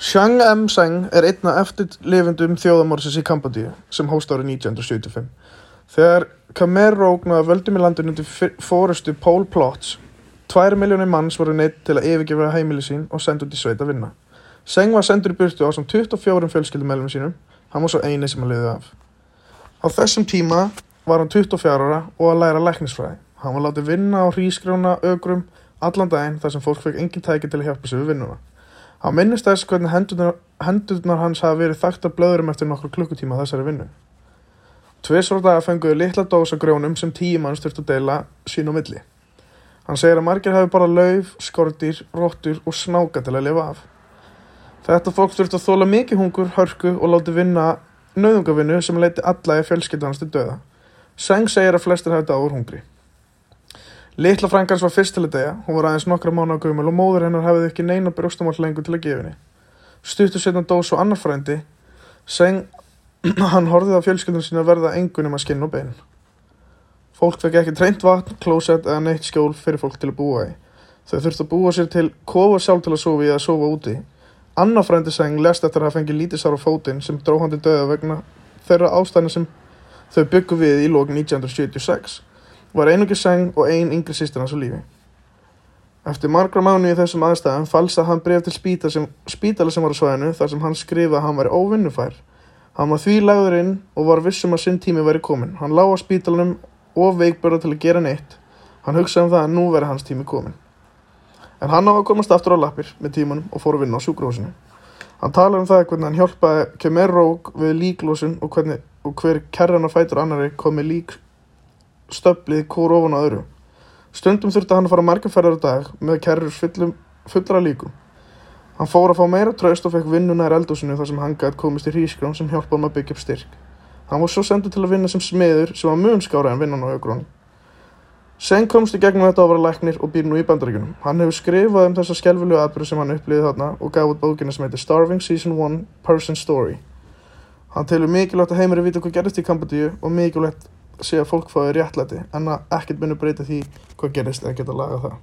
Chiang M-Seng er einna eftirlifendum þjóðamórsins í Kambodíu sem hóst árið 1975. Þegar Khmer rógnaði völdum í landinu undir fórustu Pol Plots, tvær miljónir manns voru neitt til að yfirgefa heimili sín og senda út í sveit að vinna. Seng var sendur í burtu á samt 24 fjölskyldumælum sínum, hann var svo eini sem hann liði af. Á þessum tíma var hann 24 ára og að læra læknisfræði. Hann var látið vinna á hrísgrjóna, ögrum, allan daginn þar sem fólk fekk engin tæki til að hjálpa sig við vinnuna. Hann minnist þess hvernig hendurnar, hendurnar hans hafi verið þakta blöðurum eftir nokkur klukkutíma þessari vinnu. Tvisvar daga fenguðu litla dósa grjónum sem tíu manns þurftu að deila sín og milli. Hann segir að margir hafi bara lauf, skortir, róttur og snáka til að lifa af. Þetta fólk þurftu að þóla mikið hungur, hörku og láti vinna nöðungavinnu sem leiti alla í fjölskyldans til döða. Seng segir að flestir hafi dáður hungri. Litla frængans var fyrst til að degja, hún var aðeins nokkra mánu á gömul og móður hennar hafið ekki neina brjóstamál lengur til að gefa henni. Stuttu setna dó svo annar frændi, Seng, hann horfið á fjölskyldun sín að verða engunum að skinn og bein. Fólk fekk ekki treynt vatn, klósett eða neitt skjól fyrir fólk til að búa í. Þau þurftu að búa sér til kofa sjálf til að sofa í eða sofa úti. Annar frændi Seng lest eftir að lítið sár á fótinn sem dró hann til döða vegna þeirra ástæðina sem þau byggu við í lók 1976 var einungi seng og ein yngri sýstir hans á lífi. Eftir margra mánu í þessum aðstæðum falsað hann bref til spítala sem, spítala sem var á svæðinu þar sem hann skrifaði að hann væri óvinnufær. Hann var því lagður inn og var vissum að sinn tími væri komin. Hann lág á spítalanum og veikbörða til að gera neitt. Hann hugsaði um það að nú veri hans tími komin. En hann á að komast aftur á lappir með tímanum og fór að vinna á sjúkrósinu. Hann talar um það hvernig hann hjálpaði Khmer Rouge við líklósun og, hvernig, og hver kerran og fætur annari komi lík stöflið hvort ofan á öðru. Stundum þurfti hann að fara margarferðar á dag með kerrur fullra líkum. Hann fór að fá meira tröst og fekk vinnuna í eldúsinu þar sem hann gætt komist í hrísgrón sem hjálpaði hann að byggja upp styrk. Hann var svo sendur til að vinna sem smiður sem var mun skára en vinnan á augrónu. Sen komst í gegnum þetta að vera læknir og býr nú í bandaríkunum. Hann hefur skrifað um þessa skjálfilegu atbyrðu sem hann upplýði þarna og gaf út bókina sem heitir Starving Season 1 Person Story. Hann telur mikilvægt að heimir að vita hvað gerist í Kambodíu og mikilvægt sé að fólk fái réttlæti en að ekkert muni breyta því hvað gerist eða geta lagað það.